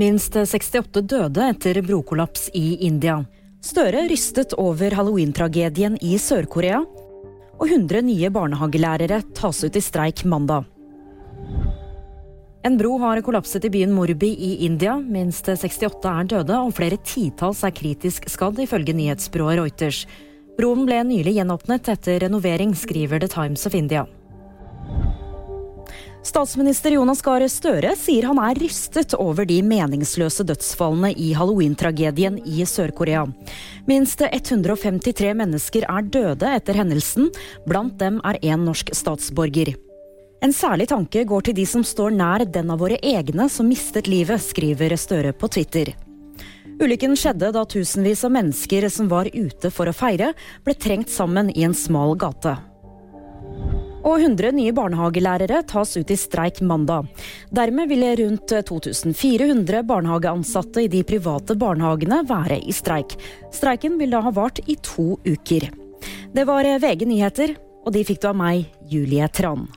Minst 68 døde etter brokollaps i India. Støre rystet over halloween-tragedien i Sør-Korea. Og 100 nye barnehagelærere tas ut i streik mandag. En bro har kollapset i byen Morbi i India. Minst 68 er døde, og flere titalls er kritisk skadd, ifølge nyhetsbyrået Reuters. Broen ble nylig gjenåpnet etter renovering, skriver The Times of India. Statsminister Jonas Gahr Støre sier han er rystet over de meningsløse dødsfallene i halloween-tragedien i Sør-Korea. Minst 153 mennesker er døde etter hendelsen, blant dem er én norsk statsborger. En særlig tanke går til de som står nær den av våre egne som mistet livet, skriver Støre på Twitter. Ulykken skjedde da tusenvis av mennesker som var ute for å feire, ble trengt sammen i en smal gate. Og 100 nye barnehagelærere tas ut i streik mandag. Dermed vil rundt 2400 barnehageansatte i de private barnehagene være i streik. Streiken vil da ha vart i to uker. Det var VG nyheter, og de fikk du av meg, Julie Tran.